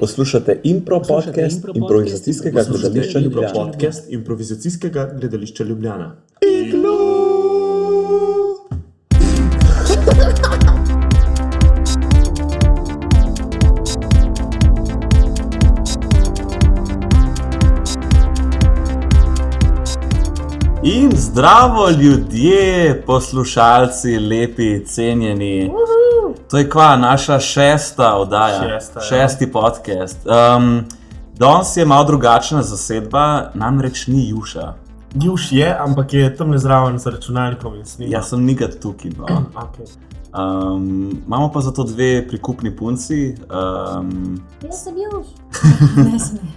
Poslušate impro Poslušate podcast impro improvizacijskega Poslušate gledališča impro Ljubljana. Podcast improvizacijskega gledališča Ljubljana. In zdravo, ljudje, poslušalci, lepi, cenjeni. To je kva naša šesta oddaja, Šesta, ja. šesti podcast. Um, danes je malo drugačna zasedba, namreč ni Juša. Juž je, ampak je tam ne zraven z računalnikom in snima. Jaz sem nikad tukaj. No. Okay. Um, imamo pa zato dve prikupni punci. Um, Jaz sem Juž. Ne, sem ne.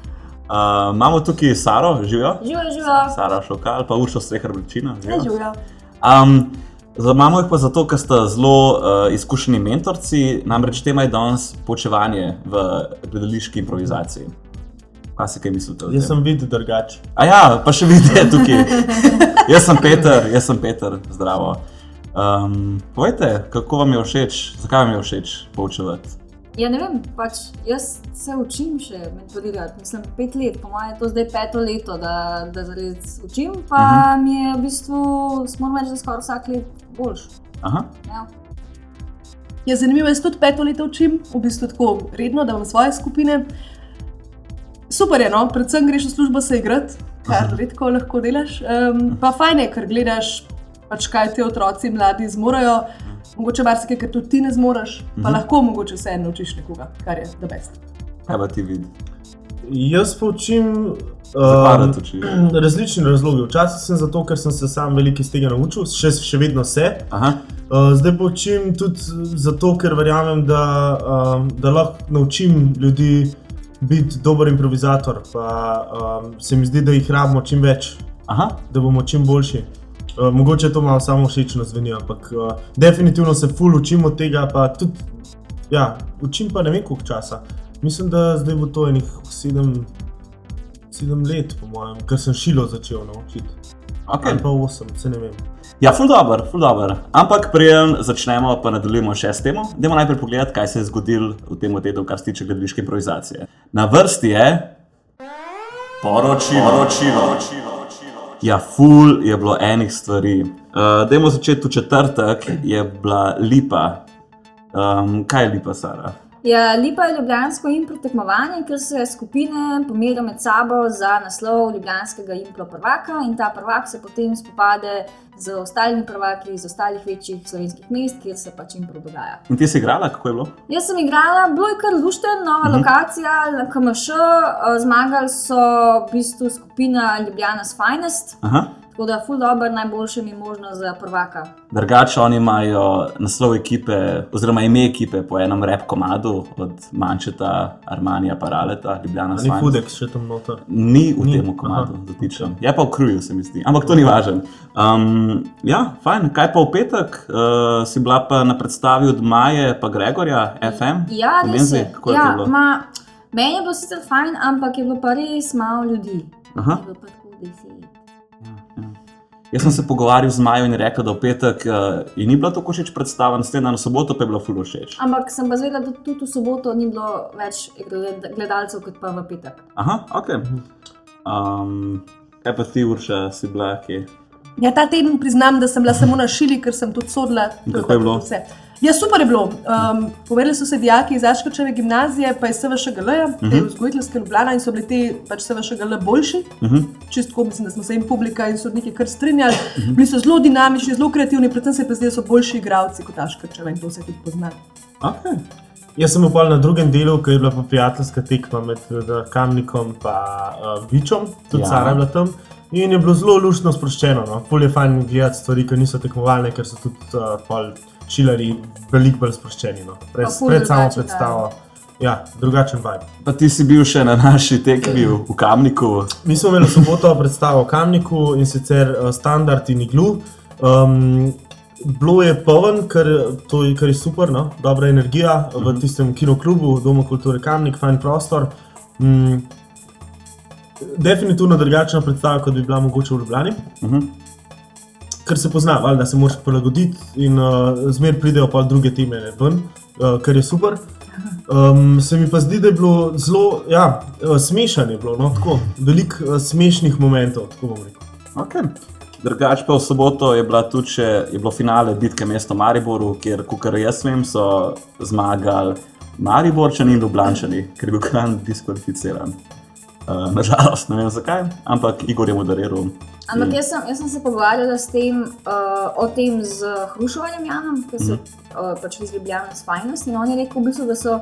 uh, imamo tukaj Saro, živijo. Živijo, živijo. Sara Šokal, pa Uršo Strehar Večina. Ne živijo. Um, imamo jih pa zato, ker sta zelo uh, izkušeni mentorci, namreč tema je danes poučevanje v gledališki improvizaciji. Kaj si kaj mislite? Jaz sem videl drugače. A ja, pa še vidite tukaj. jaz sem Peter, jaz sem Peter, zdravo. Um, povejte, kako vam je všeč, zakaj vam je všeč poučevati? Ja, ne vem, pač jaz se učim še mentorirati. Mislim, pet let, po mojem, je to zdaj peto leto, da, da zares učim, pa uh -huh. mi je v bistvu, moram reči, da skoraj vsak let boljš. Aha, Ja. Je zanimivo, jaz tudi peto leto učim, v bistvu tako redno, da imam svoje skupine. Super je, no? predvsem greš v službo se igrati, kar redko lahko delaš. Um, pa fajn je, ker gledaš, pač, kaj ti otroci mladi zmorejo. Mogoče marsikaj, kar tudi ti ne zmoriš, pa Mhm. lahko mogoče vseeno naučiš nekoga, kar je the best. kaj pa ti vidi? Jaz pa učim um, različne razloge. Včasih sem zato, ker sem se sam veliko iz tega naučil, še, še vedno se. Aha, Uh, zdaj pa učim tudi zato, ker verjamem, da, um, da lahko naučim ljudi biti dober improvizator. Pa um, se mi zdi, da jih rabimo čim več, aha. da bomo čim boljši. Uh, mogoče to malo samo všečno zveni, ampak uh, definitivno se ful učim od tega. Pa tudi, ja, učim pa ne vem koliko časa. Mislim, da zdaj bo to enih sedem, sedem let, po mojem, ker sem šilo začel naučiti. Okay. Ali pa osem, se ne vem. Ja, ful dobr, ful dobr. Ampak preden začnemo, pa nadaljujemo še s temo, idemo najprej pogledati, kaj se je zgodilo v tem tednu, kar se tiče gledališke improvizacije. Na vrsti je poročilo. poročilo. Ja, ful je bilo enih stvari. Uh, Dajmo začeti v četrtek, je bila lipa. Um, kaj je lipa, Sara? Ja, Lipa je ljubljansko impro tekmovanje, ker se skupine pomerijo med sabo za naslov ljubljanskega impro prvaka in ta prvak se potem spopade z ostalimi prvaki iz ostalih večjih slovenskih mest, kjer se pač impro dogaja. In ti si igrala, kako je bilo? Jaz sem igrala, bilo je kar lušten, nova Mhm. uh -huh. lokacija, na KMŠ, eh, zmagali so v bistvu skupina Ljubljana's Finest, Aha. Tako da ful dobr, najboljše mi možno za prvaka. Drugače, oni imajo naslov ekipe, oziroma ime ekipe po enem rep komadu od Mančeta, Armanija, Paraleta, Ljubljana. Ni Fudex še tam noter. Ni v Ni, tem komadu, aha. dotičen. Je pa v kruju, se mi zdi. Ampak to ni važno. Um, ja, fajn. Kaj pa v petek? Uh, si bila pa na predstavi od Maje pa Gregorja, FM? Ja, res je. Kako je Ja, to bilo? ma, meni je bilo sicer fajn, ampak je bilo pa res malo ljudi. Aha. Je bilo pa tako deset. Ja, ja. Jaz sem se pogovarjal z Majo in rekel, da v petek uh, ni bila tako všeč predstava, naslednja na soboto pa je bila fulo všeč. Ampak sem pa zvedela, da tudi v soboto ni bilo več gled- gledalcev kot pa v petek. Aha, ok. Um, kaj pa ti, Urša, si bila kje? Ja, ta teden priznam, da sem bila samo na šili, ker sem tudi sodila. Kako je bilo? Vse. Ja, super je bilo. Um, povedali so se dijaki iz Aškočeve gimnazije, pa iz SVŠGL, uh Mhm. -huh. vzgojiteljske Ljubljana in so bili ti pač SVŠGL boljši. Uh -huh. Čistko mislim, da smo se jim publika in sodniki kar strinjali. Mhm. Uh -huh. Bili so zelo dinamični, zelo kreativni, predvsem se je pa zdelo, da so boljši igralci kot Aškočeva in to se tudi pozna. okay. Jaz sem upal na drugem delu, ker je bila pa prijateljska tekma med eh, Kamnikom in uh, Vičom, tudi Ja. ja. Sara je bila tam. In je bilo zelo luštno sproščeno. No. Ful je fajn gledati stvari, ki niso tekmovalne, ker so tudi uh, pol šilari veliko bolj sproščeni. No. Pred, pred samo predstavo. Ja, drugačen vibe. Pa ti si bil še na naši tekmi v v Kamniku. Mi smo imeli soboto predstavo v Kamniku in sicer uh, standard in iglu. Um, bilo je poln, kar, to je- kar je super, no? dobra energija v tistem kinoklubu, Domu kulture Kamnik, fajn prostor. Um, definitivno drugačna predstava, kot bi bila mogoče v Ljubljani. Uh -huh. Ker se pozna, valjda se moraš prilagoditi in uh, zmer pridejo pa druge teme ven, uh, kar je super. Um, se mi pa zdi, da je bilo zelo ja, eh, smešno, no, tako, veliko uh, smešnih momentov. tako bom rekel. Okay. Drugač pa v soboto je, tudi še, je bilo finale bitke mesto Mariboru, kjer, kar jaz vem, so zmagali Mariborčani in Ljubljančani, ker je bil kran diskvalificiran. Uh, nažalost, ne vem zakaj, ampak Igor je moderiral. Ampak jaz sem, jaz sem se pogovarjala tem, uh, o tem z Hrušovanjem Janom, ki so uh, pač iz Ljubljana s fajnost. In on je rekel, v bistvu, da so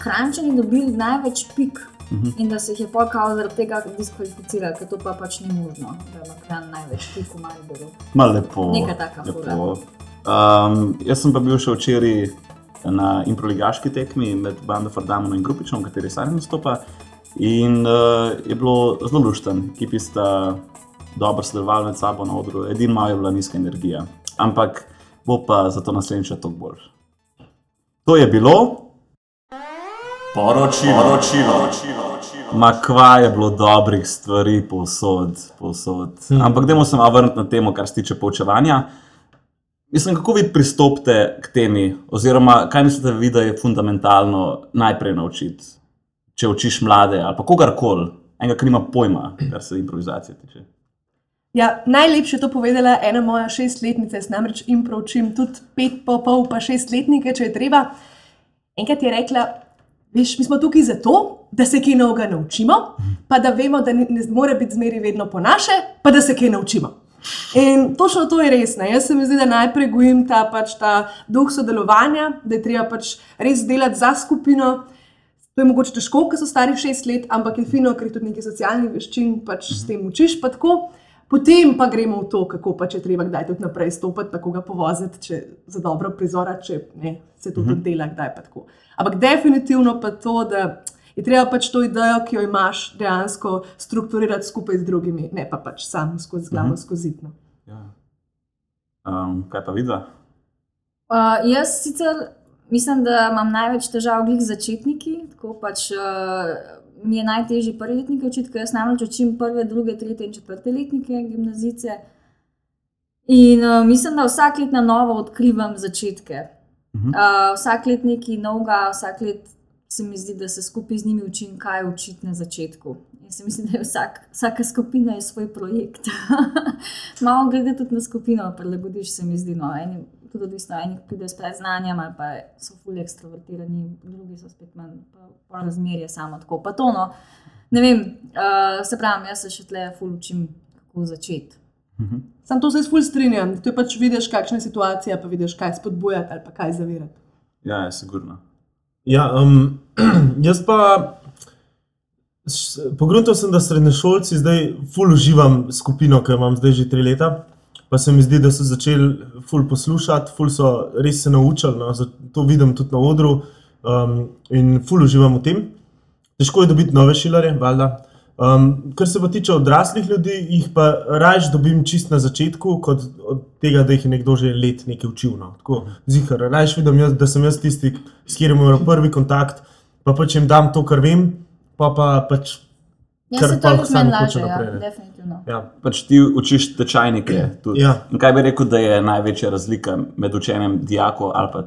Krančani dobili največ pik Mhm. in da se jih je pol kao zaradi tega diskvalificirali, ker to pa pač ni možno, da ima Kran največ pik v Mariboru. Malo lepo. Neka taka lepo. Um, jaz sem pa bil še včeraj na improligaški tekmi med Bando Fordamom in Grupičem, v kateri sam nastopa. In uh, je bilo zelo lušten, ekipi sta dobro sodelovali med sabo na odru, edino malo je bila nizka energija. Ampak bo pa zato naslednjič še toliko bolj. To je bilo. Poročilo, poročilo. Ma kva je bilo dobrih stvari povsod, povsod. Hmm. Ampak dajmo se malo vrniti na temo, kar se tiče poučevanja. Mislim, kako vi pristopite k temi, oziroma kaj mislite, vi, da je fundamentalno najprej naučiti, če učiš mlade ali pa kogarkoli, enega, ki nima pojma, kar se improvizacije tiče. Ja, najlepše je to povedala ena moja šestletnica, jaz namreč impro učim tudi pet, pa pol, pa šestletnike, če je treba. Enkrat je rekla, veš, mi smo tukaj zato, da se kaj novega naučimo, pa da vemo, da ni- ne more biti zmeri vedno po naše, pa da se kaj naučimo. In točno to je res. Ne? Jaz se mi zdi, da najprej gojim ta, pač, ta duh sodelovanja, da je treba pač res delati za skupino. To je mogoče težko, ker so stari šest let, ampak je fino, ker je tudi nekaj socialnih veščin, pač s tem učiš. Pa tako. Potem pa gremo v to, kako pač je treba kdaj tudi naprej stopiti, tako ga povoziti, če za dobro prizora, če ne, se to tudi dela, kdaj pa tako. Ampak definitivno pa to, da je treba pač to idejo, ki jo imaš, dejansko strukturirati skupaj z drugimi, ne pa pač sam skozi glavo, skozi zidno. Ja. Um, kaj pa vidva? Uh, jaz sicer mislim, da imam največ težav glih začetniki, tako pač uh, mi je najtežje prvi letnike učiti, ker jaz namreč učim prve, druge, tretje in četrte letnike gimnazice. In uh, mislim, da vsak let na novo odkrivam začetke. Mhm. Uh, vsak let nekaj novega, vsak let se mi zdi, da se skupaj z njimi učim, kaj učiti na začetku. In se mislim, da je vsak, vsaka skupina je svoj projekt. Malo glede tudi na skupino, prilagodiš se mi zdi. No. Eni, tudi odvisno, eni pridejo s predznanjem ali pa so fully ekstrovertirani, drugi so spet manj, pa, pa razmerje samo tako. Pa to, no, ne vem, uh, se pravi, jaz se še tle ful učim, kako začeti. Sam to se jaz ful strinjam, tu pač vidiš, kakšna je situacija, pa vidiš, kaj spodbujati ali pa kaj zavirati. Ja, je sigurno. Ja, um, jaz pa pogruntal sem, da srednješolci zdaj ful uživam skupino, ki jo imam zdaj že tri leta. Pa se mi zdi, da so začeli ful poslušati, ful so res se naučili. No, to vidim tudi na odru um, in ful uživam v tem. Težko je dobiti nove šilare, valjda. Um, kar se pa tiče odraslih ljudi, jih pa raje dobim čist na začetku, kot od tega, da jih je nekdo že let nekaj učil. No. Tako, zihar, raje vidim, jaz, da sem jaz tisti, s katerim imam prvi kontakt, pa pač jim dam to, kar vem, pa pa pač. Jaz Kar se to pa tudi sami meni lažje, ja, definitivno. Ja. Pač ti učiš tečajnike. tudi. Ja. In kaj bi rekel, da je največja razlika med učenjem dijakov ali pa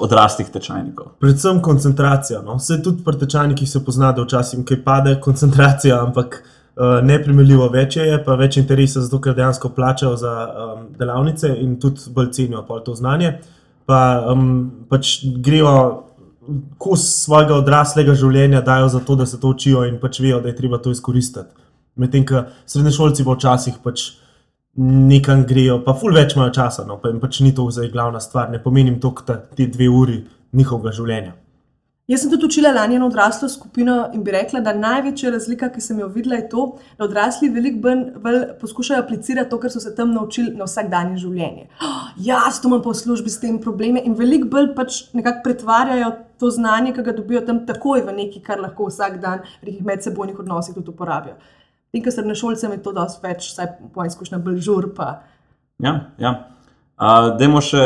odraslih tečajnikov? Predvsem koncentracija. No. Vse tudi pri tečajnikih se pozna, da včasih kaj pade koncentracija, ampak uh, neprimerljivo več je, pa več interesa, zato ker dejansko plačajo za um, delavnice in tudi bolj cenijo to znanje. Pa um, pač grejo kos svojega odraslega življenja, dajo za to, da se to učijo in pač vejo, da je treba to izkoristiti. Medtem ko srednješolci pa včasih pač nekam grejo, pa ful več imajo časa, no, pa jim pač ni to zdaj glavna stvar, ne pomenim to, te dve uri njihovega življenja. Jaz sem tudi učila lani eno odraslo skupino in bi rekla, da največja razlika, ki sem jo videla, je to, da odrasli veliko bolj, poskušajo aplicirati to, kar so se tam naučili na vsakdanje življenje. Oh, jaz to imam pa v službi s tem probleme in veliko bolj pač nekako pretvarjajo to znanje, ki ga dobijo tam takoj v nekaj, kar lahko vsak dan v nekih medsebojnih odnosih tudi uporabijo. In ker srednješolcem je to dosti več, vsaj po izkušnjah, bolj žur. Pa. Ja, ja. Uh, Dajmo še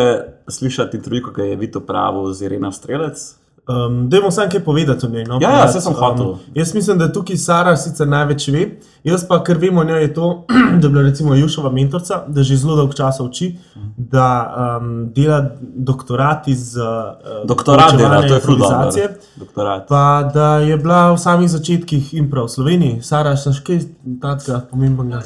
slišati intervju, ki je Vito pravil z Irena Strelec. Um, Dajmo samo kaj povedati o njej. No? Ja, ja, saj sem hotel. Um, jaz mislim, da tukaj Sara sicer največ ve. Jaz pa, kar vemo o njej, je to, da je bila recimo Jušova mentorica, da že zelo dolgo časa uči, da um, dela doktorat iz uh, Doktorat dela, to je improvizacije. dobro. Doktorat. Pa da je bila v samih začetkih improv v Sloveniji. Sara, še kaj takega pomembnega?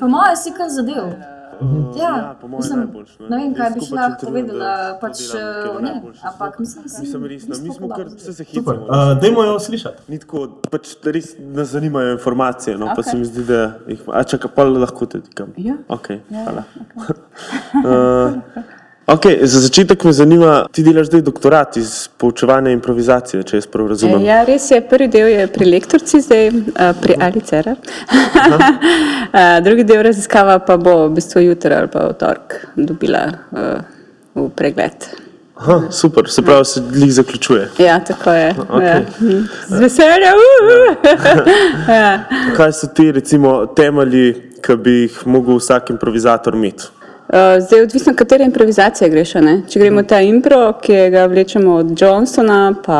Po mojem si kar zadev. Mhm. Ja, po mojem mislim, najboljše, ne. ne vem, kaj bi še lahko povedala da pač eh, najboljše. Ampak mislim, da Mislim, res, mi smo kar vse se no. uh, dajmo jo slišati. Ni tako, pač res nas zanimajo informacije, no, okay. pa se mi zdi, da jih a čaka, pa lahko tudi kam. Ja. Okay, hvala. uh, okay, za začetek me zanima, ti delaš zdaj doktorat iz poučevanja improvizacije, če jaz prav razumem. Ja, res je. Prvi del je pri lektorci, zdaj uh, pri Ali Cerar. uh, drugi del raziskava pa bo v bistvu jutri ali pa v torek dobila uh, v pregled. Aha, super, se pravi, se glih zaključuje. Ja, tako je. Okej. Ja. Mhm. Z veseljem. Ja. Kaj so ti recimo temelji, ki bi jih mogel vsak improvizator imeti? Uh, zdaj, odvisno, katere improvizacije greš. a ne. Če gremo ta impro, ki ga vlečemo od Johnsona, pa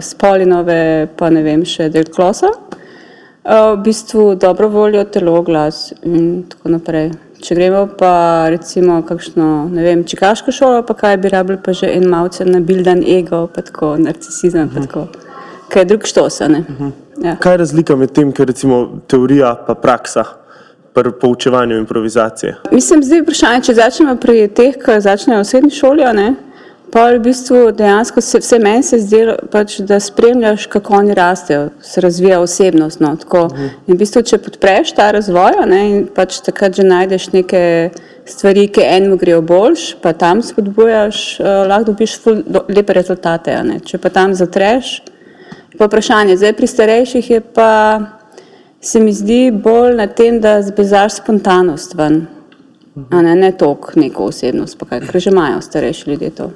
Spolinove, pa ne vem, še del Klosa, uh, v bistvu dobro voljo, telo, glas in tako naprej. Če gremo pa recimo kakšno, ne vem, čikaško šolo, pa kaj bi rabili, pa že en malce nabildan ego, pa tako narcisizem, pa tako. Kaj je drug štos, a ne? Ja. Kaj je razlika med tem, kar recimo teorija pa praksa pri poučevanju improvizacije? Mislim, zdaj je vprašanje, če začnemo pri teh, ki začnejo v srednji šoli, ne, pa v bistvu dejansko se, vse meni se zdelo, pač, da spremljaš, kako oni rastejo, se razvija osebnost. No, tako. in v bistvu, če podpreš ta razvoj, ne, in pač takrat že najdeš neke stvari, ki enemu grejo boljš, pa tam spodbujaš, uh, lahko dobiš ful, do, lepe rezultate. Če pa tam zatreš, pa vprašanje, zdaj pri starejših je pa se mi zdi bolj na tem, da zbezaš spontanost ven. A ne, ne toliko neko osebnost, pa kaj, ker že imajo starejši ljudje to.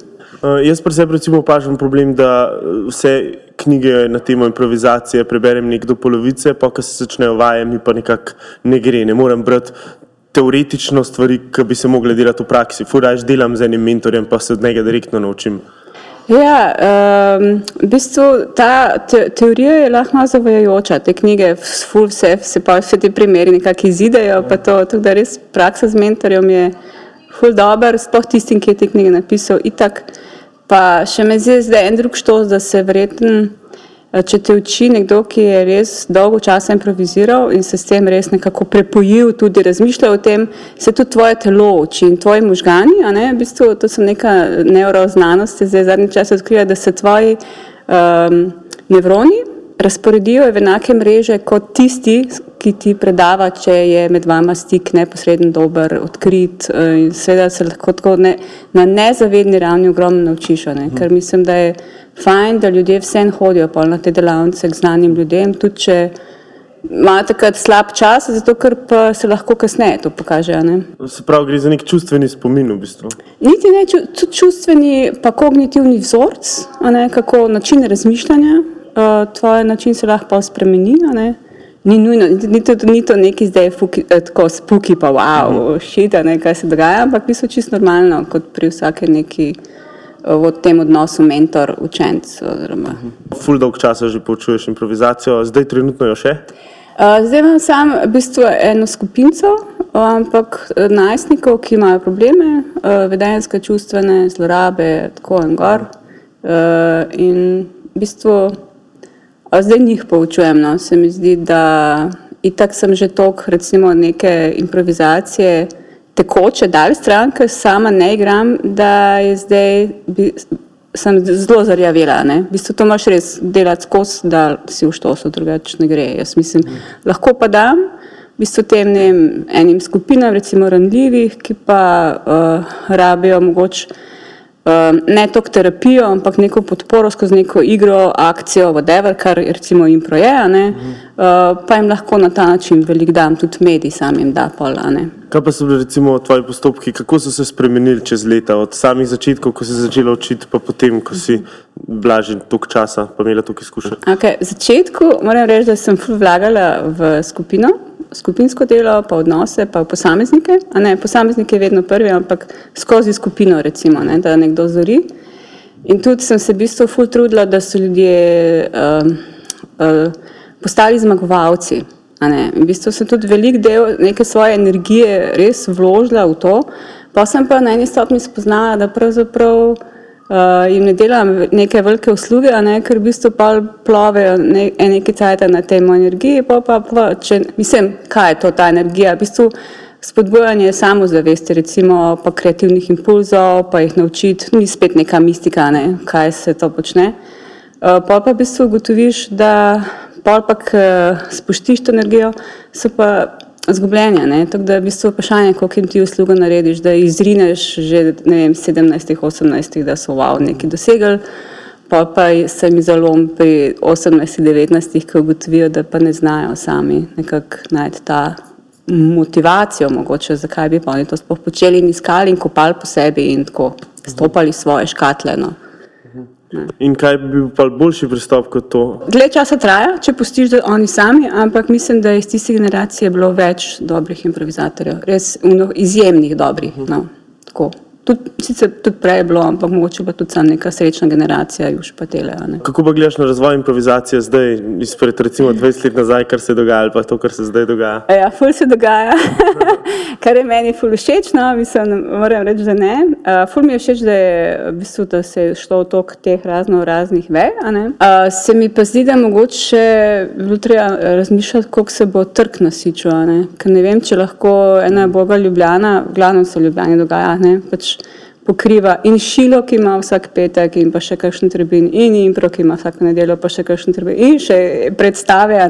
Uh, jaz pri sebi recimo opažam problem, da uh, vse knjige na temo improvizacije preberem nek do polovice, pa ko se začnejo vaje, mi pa nekako ne gre. Ne morem brati teoretično stvari, ki bi se mogle delati v praksi. Furaž delam z enim mentorjem, pa se od njega direktno naučim. Ja, um, v bistvu ta te, teorija je lahko malo zavajajoča. Te knjige, ful, vse, se pa vse ti primeri nekako izidejo, pa to, tako da res praksa z mentorjem je ful dober, sploh tistim, ki je te knjige napisal. Itak, pa še me zdi, da je en drug štos, da se verjetno, če te uči nekdo, ki je res dolgo časa improviziral in se s tem res nekako prepojil, tudi razmišljal o tem, se tudi tvoje telo uči in tvoji možgani, a ne, v bistvu to so neka neuroznanost, zdaj zadnji čas odkrila, da se tvoji um, nevroni razporedijo v enake mreže kot tisti, ki ti predava, če je med vama stik neposreden, dober, odkrit. eh, In seveda se lahko tako ne, na nezavedni ravni ogromno naučiš. Ne? Ker mislim, da je fajn, da ljudje vsem hodijo na te delavnice k znanim ljudem, tudi če imajo takrat slab čas, zato ker pa se lahko kasneje to pokaže. Ne? Se pravi, gre za nek čustveni spomin v bistvu. Niti ne ču- tudi čustveni, pa kognitivni vzorc, a ne, kako način razmišljanja, uh, tvoj način se lahko spremeni. Ni nujno, ni, to, ni to neki zdaj fuki, eh, tako spuki, pa wow, šita, ne, kaj se dogaja, ampak v bistvu čisto normalno, kot pri vsake neki eh, v tem odnosu mentor-učenc. oziroma. Ful dolg časa že poučuješ improvizacijo, zdaj trenutno jo še. Uh, Zdaj imam sam v bistvu eno skupino, ampak najstnikov, ki imajo probleme, uh, vedenske, čustvene, zlorabe, tako in gor. Uh, in v bistvu zdaj njih poučujem. No. Se mi zdi, da itak sem že tok, recimo, neke improvizacije tekoče dal stran, ker sama ne igram, da je zdaj. Bi, Sem zelo zarjavela. Ne? V bistvu to moraš res delati skozi, da si v štosu, drugače ne gre. Jaz mislim, lahko pa dam v bistvu tem ne vem, enim skupinam, recimo ranljivih, ki pa uh, rabijo mogoče ne toliko terapijo, ampak neko podporo skozi neko igro, akcijo, whatever, kar recimo impro je, a ne, uh, pa jim lahko na ta način velik dam, tudi medij sam jim da pol. Kaj pa so bili recimo tvoji postopki, kako so se spremenili čez leta, od samih začetkov, ko si začela učiti, pa potem, ko si bila že toliko časa, pa imela toliko izkušenj? Okay. V začetku moram reči, da sem vlagala v skupino, skupinsko delo, pa odnose, pa posameznike. Ne, posameznik je vedno prvi, ampak skozi skupino, recimo, ne, da nekdo zori. In tudi sem se v bistvu ful trudila, da so ljudje uh, uh, postali zmagovalci. V bistvu sem tudi velik del neke svoje energije res vložila v to, pa sem pa na eni stopni spoznala, da pravzaprav uh, jim ne delam neke velike usluge, ne, ker v bistvu pa plovejo ne, nekaj cajta na tem energiji, pa pa, pa če, mislim, kaj je to ta energija, v bistvu spodbujanje samozavesti, recimo pa kreativnih impulzov, pa jih naučiti, ni spet neka mistika, ne, kaj se to počne. Uh, pol pa v bistvu ugotoviš, da pa, ko spustiš to energijo, so pa zgubljenja. ne. Tako da je v bistvu vprašanje, koliko jim ti uslugo narediš, da izrineš že ne vem, 17, 18, da so wow nekaj dosegli. Pol pa se mi zalom pri 18, 19, ki ugotovijo, da pa ne znajo sami nekako najti ta motivacijo, mogoče zakaj bi pa oni to sploh počeli in iskali in kopali po sebi in tako stopali svoje škatle. No. In kaj bi bil boljši pristop kot to? Dlje časa traja, če pustiš, da oni sami, ampak mislim, da je iz tiste generacije bilo več dobrih improvizatorjev, res izjemnih dobrih. No, tako. Tud, sicer tudi prej je bilo, ampak mogoče pa tudi sam neka srečna generacija, už pa tele. a ne. Kako pa gledaš na razvoj improvizacije zdaj, izpred recimo 20 let nazaj, kar se je dogajalo, pa to, kar se zdaj dogaja? Ja, ful se dogaja, kar je meni ful všeč, no, mislim, moram reči, da ne. Uh, ful mi je všeč, da, je, v bistvu, da se je šlo v tok teh razno raznih vej. a ne. Uh, se mi pa zdi, da mogoče bi bilo treba razmišljati, koliko se bo trg nasičil. a Ne? Ker ne vem, če lahko ena boga Ljubljana, v glavnem se v Ljubljani dogaja, ne, pač pokriva in šilo, ki ima vsak petek, in pa še kakšen trebin, in impro, ki ima vsako nedeljo, pa še kakšen trebin, in še predstave.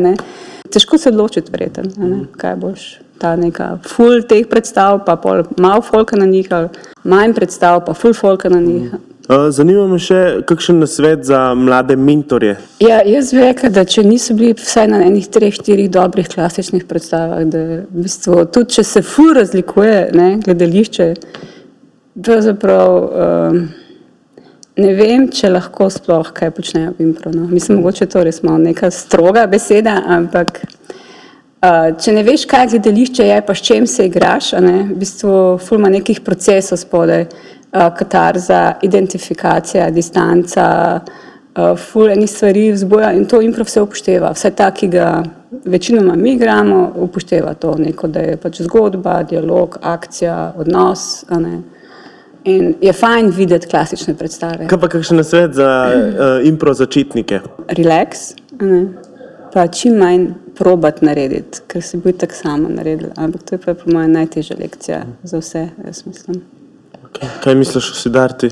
Težko se odločiti, verjetno, a ne, kaj boš. Ta neka full teh predstav, pa pol malo folka na njih, manj predstav, pa full folka na njih. Uh, Zanima me še, kakšen nasvet za mlade mentorje. Ja, jaz bi rekla, da če niso bili vsaj na enih treh, štirih dobrih klasičnih predstavah, da v bistvu, tudi če se ful razlikuje ne, gledališče, pravzaprav um, ne vem, če lahko sploh kaj počnejo v impro. No. Mislim, mogoče to res malo neka stroga beseda, ampak uh, če ne veš, kaj gledališče je, pa s čem se igraš, ne, v bistvu ful ima nekih procesov spodaj, uh, katarza, identifikacija, distanca, uh, ful enih stvari vzbuja in to impro vse upošteva. Vse ta, ki ga večinoma mi igramo, upošteva to neko, da je pač zgodba, dialog, akcija, odnos. a ne. In je fajn videti klasične predstave. Kaj pa kakšen nasvet za uh, impro začetnike? Relax, a ne. pa čim manj probat narediti, ker se bo tako samo naredil. Ampak to je pa po mojem najtežja lekcija za vse, jaz mislim. Kaj misliš o Sidarti?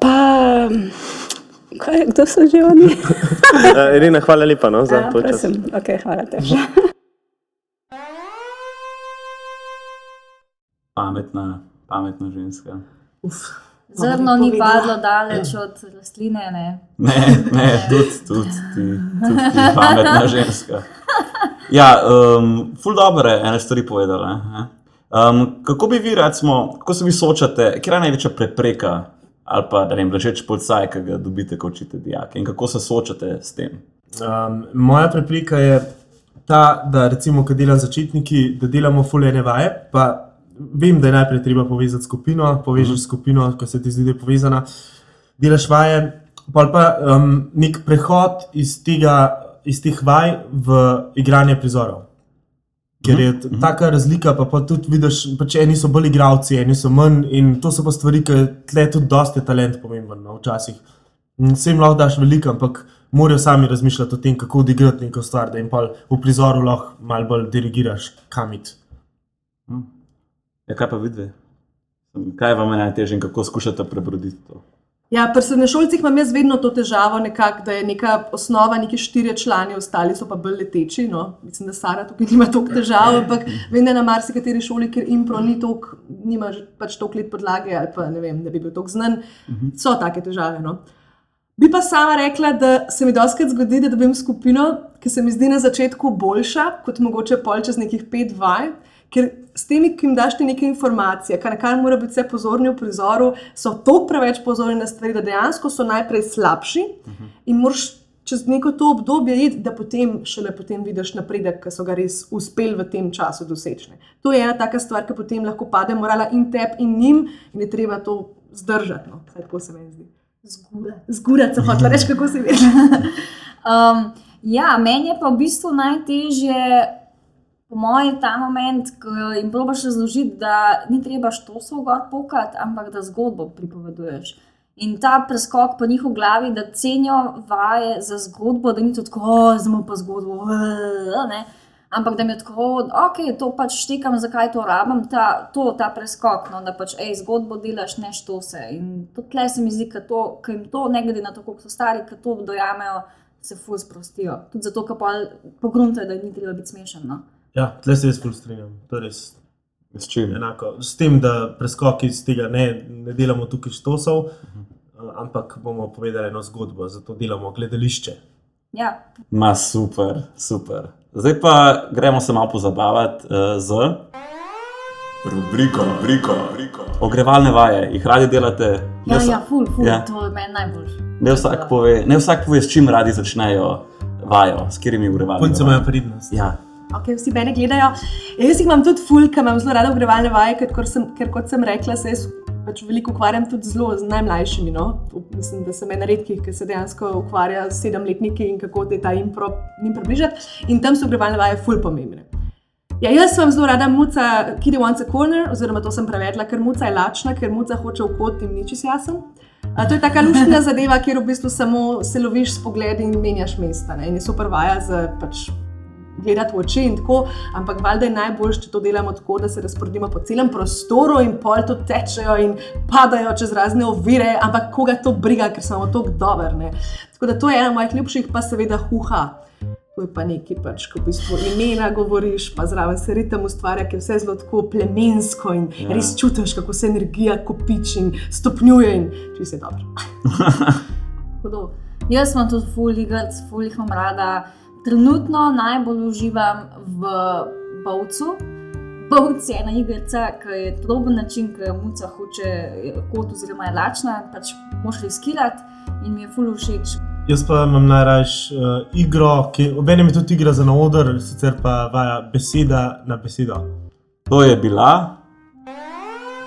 Pa, kaj, kdo so že oni? Uh, Irina, hvala lepa no, za Ja, to čas. prosim, okay, hvala tebi. Pametna, pametna ženska. Zrno ni padlo daleč od rastline. Ne. Ne, ne, tudi, tudi ti, tudi ti pametna ženska. Ja, um, ful dobro je ene stvari povedala. ne. Um, kako bi vi, recimo, kako se vi soočate, kje je največja prepreka ali pa, da ne vem, ležeč policaj, ki ga dobite, ko učite dijake in kako se soočate s tem? Um, moja prepreka je ta, da recimo, ko delam začetniki, da delamo fulene vaje. Pa vem, da je najprej treba povezati skupino, povežeš mm. skupino, ko se ti zdi, da je povezana, delaš vaje, pol pa um, nek prehod iz, tega, iz teh vaj v igranje prizorov. Ker je t- taka razlika, pa, pa tudi vidiš, pa če eni so bolj igravci, eni so manj, in to so pa stvari, ki tle tudi dosti talent pomemben, no, včasih. Vsem lahko daš veliko, ampak morajo sami razmišljati o tem, kako odigrati neko stvar, da jim pa v prizoru lahko malo bolj dirigiraš, kam iti. Ja, kaj pa vidve? Kaj vam je najtežje in kako skušate prebroditi to? Ja, pri srednješolcih imam jaz vedno to težavo, nekak, da je neka osnova, neki štirje člani, ostali so pa bolj leteči. No. Mislim, da Sara tukaj nima toliko težav, ampak vem, da na marsikateri šoli, ker impro ni toliko, nima pač toliko let podlage ali pa ne vem, da bi bil toliko znan, so take težave. No. Bi pa sama rekla, da se mi doskrat zgodi, da dobim skupino, ki se mi zdi na začetku boljša, kot mogoče pol čez nekih pet vaj. Ker s temi, ki jim daš ti neke informacije, kar, kar mora biti vse pozorni v prizoru, so tako preveč pozorni na stvari, da dejansko so najprej slabši in moraš čez neko to obdobje iti, da potem šele potem vidiš napredek, ki so ga res uspeli v tem času doseči. To je ena taka stvar, ki potem lahko pade morala in tebi in njim in je treba to zdržati. No. Vsaj tako se meni zdi. Zgura. Zgurati se hočela reči, kako si veš. Um, ja, meni je pa v bistvu najtežje, po mojem, ta moment, ko jim probaš razložiti, da ni treba štosov gor pokati, ampak da zgodbo pripoveduješ. In ta preskok po njihovi glavi, da cenijo vaje za zgodbo, da ni tako, zdaj pa zgodbo. Ne? Ampak da mi je tako, ok, to pač štekam, zakaj to rabim, ta, to, ta preskok, no, da pač ej, zgodbo delaš, ne štose. In to tle se mi zdi, da jim to, ne glede na to, koliko so stari, ki to dojamejo, se fuz sprostijo. Tudi zato, ker pa pogruntajo, da ni treba biti smešen. No. Ja, tle se jaz ful strinjam. Res S čim? enako. S tem, da preskoki iz tega ne, ne delamo tukaj štosov, uh, ampak bomo povedali eno zgodbo, zato delamo gledališče. Ja, Ma super, super. Zdaj pa gremo se malo pozabavati uh, z rubriko, rubriko, rubriko. Ogrevalne vaje, jih radi delate? ja, Ne vsa- ja ful, ful, Ja. to je meni najbolj. Ne vsak, pove, ne vsak pove, s čim radi začnejo vajo, s katerimi ogrevalnimi Punce imajo pridnost. Ja, Okay, vsi mene gledajo. Ja, Jaz jih imam tudi ful, ker imam zelo rada ogrevalne vaje, ker, kot sem, ker kot sem rekla, se jaz pač veliko ukvarjam tudi zelo z najmlajšimi. No? Mislim, da sem ena redkih, ki se dejansko ukvarja s sedemletniki in kako te ta impro njim približati. In tam so ogrevalne vaje ful pomembne. Ja, jaz sem zelo rada muca, Kid wants a corner, oziroma to sem prevedla, ker muca je lačna, ker muca hoče v kot in nič jasen. A, to je taka luštna zadeva, kjer v bistvu samo se loviš s pogledi in menjaš mesta. Ne? In je super vaja za pač gledati v oči in tako, ampak valjda je najboljše, če to delamo tako, da se razporedimo po celem prostoru in pol to tečejo in padajo čez razne ovire, ampak koga to briga, ker smo tako dobri. Tako da to je ena mojih ljubših, pa seveda huha. To je pa nekaj, pač, ko v bistvu imena govoriš, pa zraven se ritem ustvarja, ki je vse zelo tako plemensko in ja. res čutiš, kako se energija kopiči in stopnjuje in če se dobro. Jaz sem tudi ful igrc, ful jih imam rada. Trenutno najbolj uživam v Bovcu. Bovc je ena igrica, ki je podoben način, ki jo muca hoče kot oziroma je lačna, pač moš riskirati in mi je ful všeč. Jaz pa imam najraje uh, igro, ki obenem je tudi igra za na oder, sicer pa vaja beseda na besedo. to je bila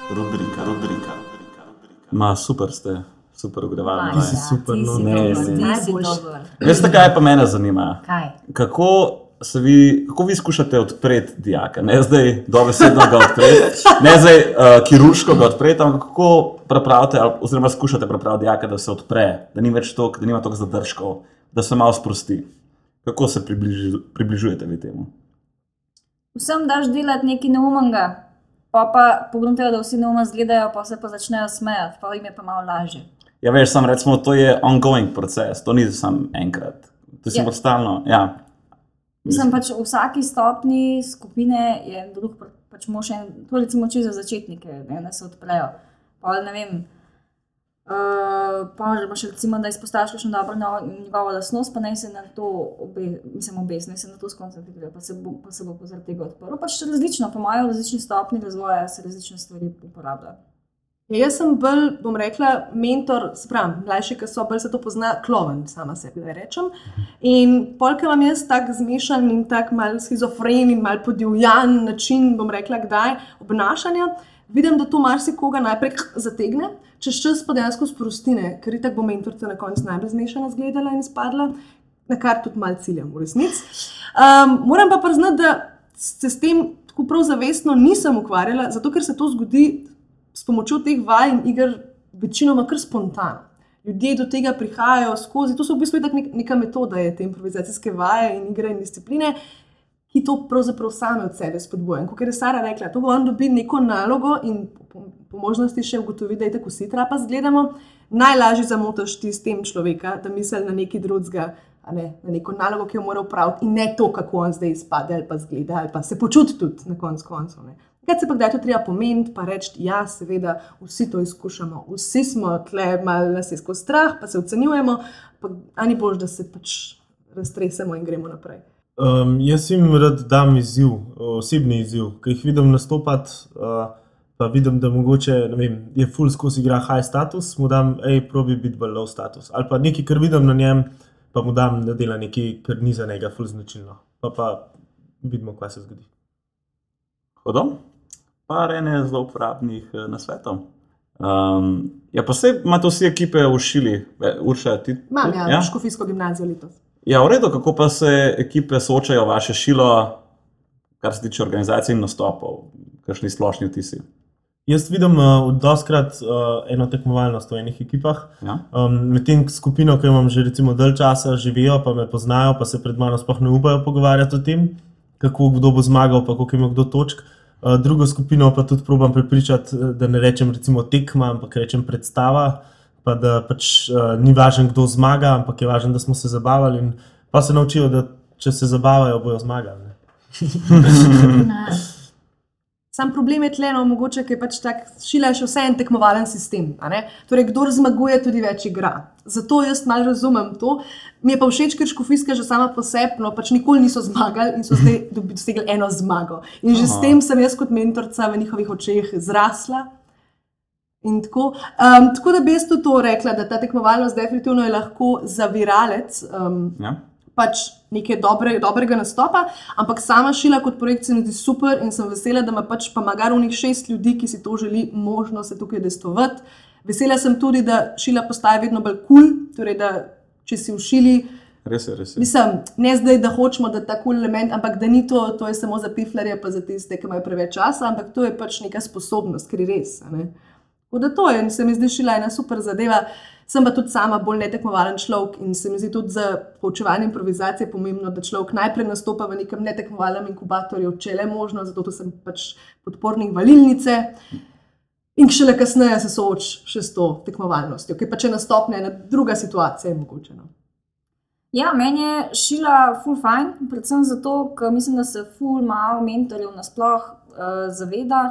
rubrika, rubrika, rubrika. rubrika. Ma super ste, super ogrevalne Ti si super, no. Ne, si ne. si Najboljši. dober. Veste, kaj pa mene zanima? Kaj? Kako, se vi, kako vi skušate odpreti dijaka? Ne zdaj dobesedno ga odpreti, ne zdaj uh, kirurško ga odpreti, ampak kako pripravite, ali- oziroma skušate pripraviti dijaka, da se odpre, da, ni več tok, da nima toliko zadržkov, da se malo sprosti. Kako se približi, približujete vi temu? Vsem daš delati nekaj neumnega, pa pa pogruntajo, da vsi neumno izgledajo, pa se pa začnejo smejati, pa jim je pa malo lažje. Ja, veš, sam recimo, to je ongoing proces, to ni samo enkrat. To si Ja. yeah. stalno. Ja. Mislim pač v vsaki stopni skupine je drug, pač moš en, to recimo če za začetnike, ne, da se odprejo. Pa ne vem. Uh, pa že imaš recimo, da izpostaviš kakšno dobro njegovo- njegovo lasnost, pa naj se na to, obe, mislim, obes, naj se na to skoncentrira, pa se bo, pa se bo zaradi tega odprl. Pač različno, po mojem, različni stopni razvoja se različne stvari uporabljajo. Ja, jaz sem bolj, bom rekla, mentor, sprem, mlajši, ki so bolj se to pozna, kloven, sama sebi rečem. In polka imam jaz tak zmešan in tak mal schizofren in mal podivjan način, bom rekla, kdaj obnašanja. Vidim, da to marsikoga najprej zategne, čez čas pa dejansko sprostine, ker tako bo mentorica na koncu najbolj zmešana zgledala in spadla, na kar tudi mal ciljam v resnici. Um, moram pa priznati, da se s tem tako prav zavestno nisem ukvarjala, zato ker se to zgodi s pomočjo teh vaj in iger, večinoma kar spontano. Ljudje do tega prihajajo skozi, to so v bistvu nek, neka metoda, te improvizacijske vaje in igre in discipline, ki to pravzaprav same od sebe spodbujajo. Kot je Sara rekla, to on dobi neko nalogo in po, po možnosti še ugotovi, da je tako vsi trapa zgledamo. Najlažje zamotaš ti s tem človeka, da misli na nekaj drugega, ne na neko nalogo, ki jo mora upraviti in ne to, kako on zdaj izpade ali pa zgleda ali pa se počuti tudi na koncu koncev. Kaj se pa kdaj to treba pomeniti, pa reči, ja, seveda, vsi to izkušamo, vsi smo tle, malo nas je skozi strah, pa se ocenjujemo, pa ani bož, da se pač raztresemo in gremo naprej. Um, jaz jim rad dam izziv, osebni izziv, ki jih vidim nastopati. Uh, pa vidim, da mogoče ne vem, je full skozi igra high status, mu dam, hej, probi biti bolj low status. Ali pa nekaj, kar vidim na njem, pa mu dam, da dela nekaj, kar ni za njega full značilno. Pa pa vidimo, kaj se zgodi. Hodom? Par ene zelo uporabnih eh, nasvetov. Um, ja, pa se imate vsi ekipe v šili, E, Urša, ti? Imam ja, ja? škofijsko gimnazijo letos. Ja, v redu, kako pa se ekipe soočajo vaše šilo, kar se tiče organizacije in nastopov, kakšni splošni vtisi? Jaz vidim uh, doskrat uh, eno tekmovalnost v enih ekipah. Ja? Um, Medtem skupino, ki jo imam že recimo dalj časa, živijo, pa me poznajo, pa se pred mano sploh ne upajo pogovarjati o tem, kako kdo bo zmagal, pa koliko ima kdo točk. Uh, drugo skupino pa tudi probam prepričati, eh, da ne rečem recimo tekma, ampak rečem predstava, pa da pač uh, ni važno, kdo zmaga, ampak je važno, da smo se zabavali in pa se naučijo, da če se zabavajo, bojo zmagali. Sam problem je tleno, mogoče, ker pač tak šila je še vse en tekmovalen sistem. Torej, kdo zmaguje, tudi več igra. Zato jaz malo razumem to. Mi je pa všeč, ker škofijska že sama po sebi, no pač nikoli niso zmagali in so zdaj dosegli eno zmago. In že s Aha. tem sem jaz kot mentorica v njihovih očeh zrasla. In tako. Um, tako da bi jaz tudi to rekla, da ta tekmovalnost definitivno je lahko zaviralec. Um, Ja? Pač nekaj dobre, dobrega nastopa, ampak sama šila kot projekt se mi zdi super in sem vesela, da ima pač pa magarovnih šest ljudi, ki si to želi, možnost se tukaj destovati. Vesela sem tudi, da šila postaja vedno bolj kul, cool, torej da če si v šili. Res je, res je. Mislim, ne zdaj, da hočemo, da je ta kul cool element, ampak da ni to, to je samo za piflarje, pa za tiste, ki imajo preveč časa, ampak to je pač neka sposobnost, ker je res. Tako da to je, in se mi zdi šila ena super zadeva. Sem pa tudi sama bolj netekmovalen človek in se mi zdi tudi za poučevanje improvizacije pomembno, da človek najprej nastopa v nekem netekmovalnem inkubatorju, če le možno, zato sem pač podpornik valilnice. In šele kasneje se sooči še s to tekmovalnostjo, ki pa če nastopne ena druga situacija, je mogoče. No. Ja, meni je šila full fajn, predvsem zato, ker mislim, da se full malo mentorjev nasploh uh, zaveda,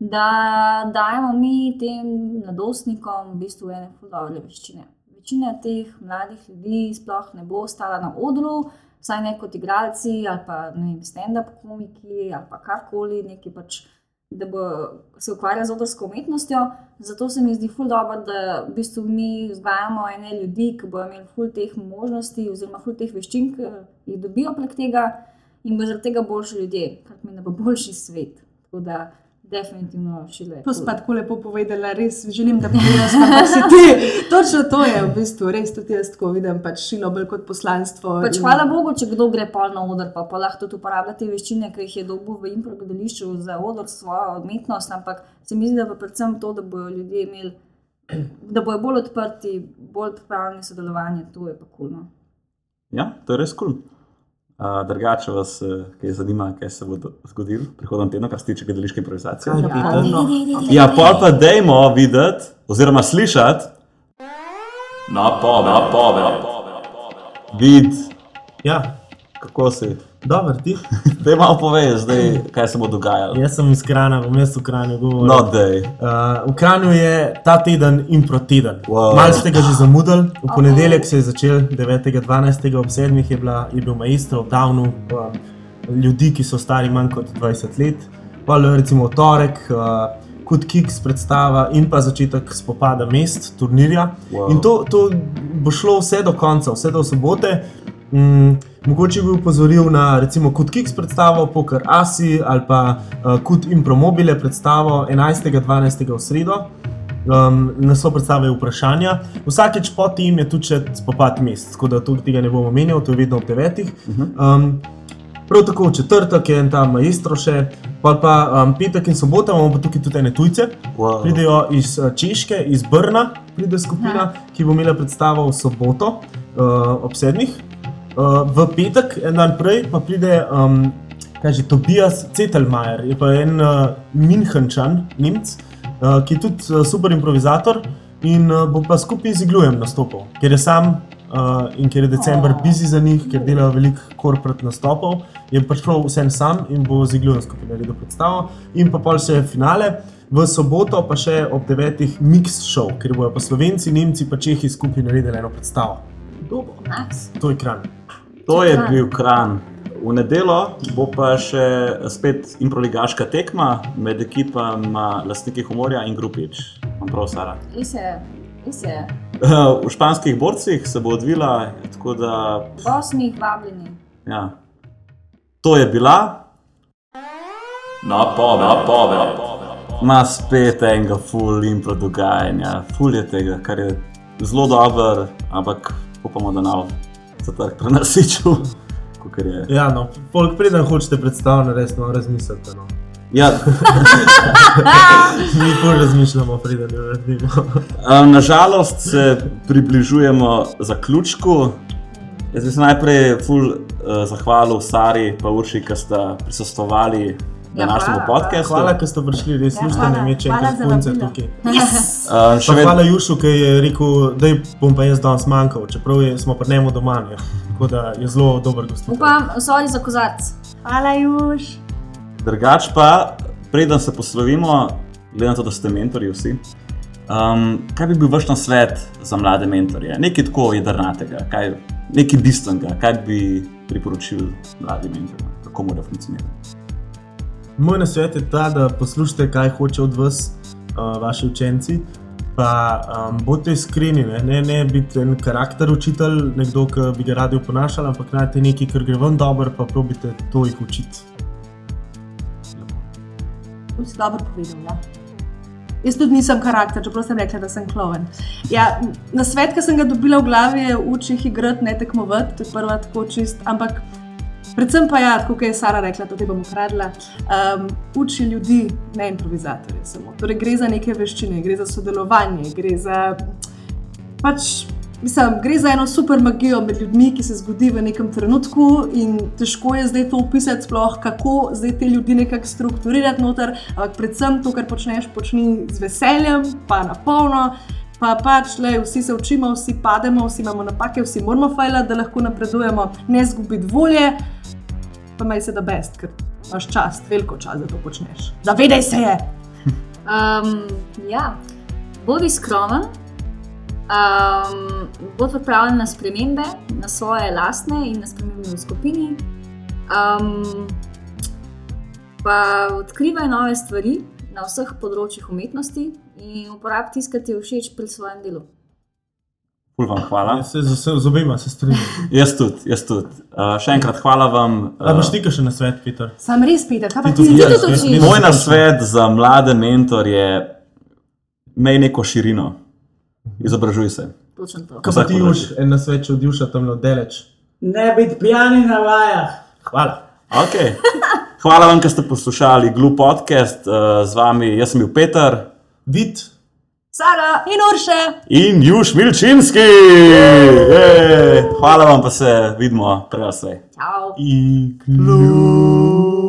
da dajemo mi tem mladostnikom v bistvu ene dobre veščine. Večina teh mladih ljudi sploh ne bo stala na odru, vsaj ne kot igralci ali pa stand-up komiki ali pa karkoli, neki pač. Da bo se ukvarjal z odrsko umetnostjo, zato se mi zdi ful dobro, da v bistvu mi vzgajamo ene ljudi, ki bodo imeli ful teh možnosti, oziroma ful teh veščin, ki jih dobijo prek tega, in bo zaradi tega boljši ljudje, kar pomeni, da bo boljši svet. Tako da, definitivno šile. To si pa tako lepo povedala, res želim, da bi bilo vse ti. Točno to je v bistvu, res tudi jaz tako vidim, pač šilo bolj kot poslanstvo. Pač in- hvala Bogu, če kdo gre pol na oder, pa, pa lahko tudi uporablja te veščine, ki jih je dobil v improvizacijo za odor, svojo umetnost. Ampak se mi zdi, da pa predvsem to, da bodo ljudje imeli, da bodo bolj odprti, bolj pripravljeni sodelovanje, to je pa kulno. Ja, to je res kul. Cool. Uh, drugače vas, eh, kaj zanima, kaj se bo zgodilo prihodnji teden, kar se tiče gledališke improvizacije. Peter? no. Ja, pol pa dejmo videti, oziroma slišati. Napove, napove. Vid, Ja, kako si. dobro, ti. Te malo povej, zdaj, kaj se bo dogajalo. Jaz sem iz jaz v Kranju govoril. No, dej. Uh, v Kranju je ta teden impro teden. Wow. Malo ste ga že zamudili. V ponedeljek se je začel, 9.12. ob 7. je, bila, je bil maestro v Downu, um, ljudi, ki so stari manj kot 20 let. Pa recimo v torek, uh, kot Kiks predstava in pa začetek spopada mest, turnirja. Wow. In to, to bo šlo vse do konca, vse do sobote. Mm, mogoče bi upozoril na recimo Kut Kiks predstavo, Poker Asi ali pa uh, Kut Impromobile predstavo 11.12. v sredo. Um, Naslov predstave je vprašanja. Vsakeč po tem je tudi spopad mest, tako da tega ne bom omenjal, to je vedno ob devetih. Um, prav tako v četrtek je en ta maestro še, pa, pa um, petek in sobota imamo pa tukaj tudi ene tujce. Wow. Pridejo iz eh, Češke, iz Brna, pride skupina, ki bo imela predstavo v soboto uh, ob sedmih. Uh, v petek, en dan prej, pa pride um, kaže, Tobias Cetelmajer, je pa en uh, Münchenčan, Nemc, uh, ki je tudi uh, super improvizator in uh, bo pa skupaj z Iglujem nastopil, ker je sam uh, in ker je december busy za njih, ker delajo veliko korporat nastopov, je pač šel vsem sam in bo z Iglujem skupaj naredil predstavo. In pa pol še finale. V soboto pa še ob 9. mix show, ker bojo pa Slovenci, Nemci pa Čehi skupaj naredili eno predstavo. Nice. To je kran. To je bil kran. V nedelo bo pa še spet improligaška tekma med ekipama Lastniki humorja in Grupič. Imam prav, Sara. Je, res je. V španskih borcih se bo odvila, tako da Osmih vabljeni. ja. to je bila napove, napove. ima spet enega full impro dogajanja, full je tega, kar je zelo dobro, ampak upamo, da nam za trg prenasičil. Ja, no, polk preden hočete predstavljati, resno razmislite. No. Ja, Mi bolj razmišljamo, preden jo naredimo. Nažalost se približujemo zaključku. Jaz bi se najprej ful uh, zahvalil Sari in Urši, ki sta prisostovali današnjemu hvala, podkastu. Hvala, ker ste prišli, res Ja, hvala. meče Hvala enkrat za punce tukaj. Še Pa vedno, hvala Jušu, ki je rekel, da bom pa jaz danes manjkal, čeprav je, smo pri njemu doma. Ne. Tako da je zelo dober gost. Upam, sodi za kozarc. Hvala, Juž. drugač pa, preden se poslovimo, glede na to, da ste mentori vsi. Um, kaj bi bil vaš nasvet za mlade mentorje? Nekaj tako jedrnatega, kaj, nekaj bistvenega, kaj bi priporočili mladim mentorjem, kako mora funkcionirati. Moj nasvet je ta, da poslušate, kaj hoče od vas uh, vaši učenci. Pa um, bodite iskreni, ne, ne, ne biti en karakter učitelj, nekdo, ki bi ga radi oponašali, ampak najte nekaj, kar gre vam dobro, pa probite to jih učiti. To si dobro povedal. Ja. Jaz tudi nisem karakter, čeprav sem rekla, da sem kloven. Ja, na svet, ki sem ga dobila v glavi, je uči jih igrati, ne tekmovati, to je prva tako čist. Ampak predvsem pa ja, kot je Sara rekla, to ti bom ukradla, um, uči ljudi, ne improvizatorje samo. Torej gre za neke veščine, gre za sodelovanje, gre za pač. Mislim, gre za eno super magijo med ljudmi, ki se zgodi v nekem trenutku, in težko je zdaj to opisati, sploh kako zdaj te ljudi nekako strukturirati noter. Ampak predvsem to, kar počneš, počni z veseljem, pa na polno. Pa pač, le, vsi se učimo, vsi pademo, vsi imamo napake, vsi moramo fajla, da lahko napredujemo, ne zgubiti volje, pa maj se da best, ker imaš čas, veliko čas, da to počneš. Zavedaj se je! Um, ja, bodi skromen, um, bodi pripravljen na spremembe, na svoje lastne in na spremembe v skupini. Um, pa odkrivaj nove stvari na vseh področjih umetnosti in uporabi tisto, kar ti je všeč pri svojem delu. Ful vam hvala. Ja, se, z, z obema se strinjam. Jaz tudi, jaz tudi. Uh, še enkrat hvala vam. A boš Uh, ti še na svet, Peter? Sam res, Peter, kaj pa Ti ti? tudi Ja, tudi jaz- učiš. jaz- moj nasvet za mlade mentorje je, imej neko širino, izobražuj se. Točno to. Kaj pa ti už en na svet, če od Juša tam oddeleš? Ne biti pijani na vajah. Hvala. Okay. Hvala vam, ker ste poslušali Glu podcast. Uh, z vami jaz sem bil Peter Vid, Sara in Urše! in Juž Milčinski. Jej! Hvala vam, pa se vidimo, prej vse. Ciao. iglu.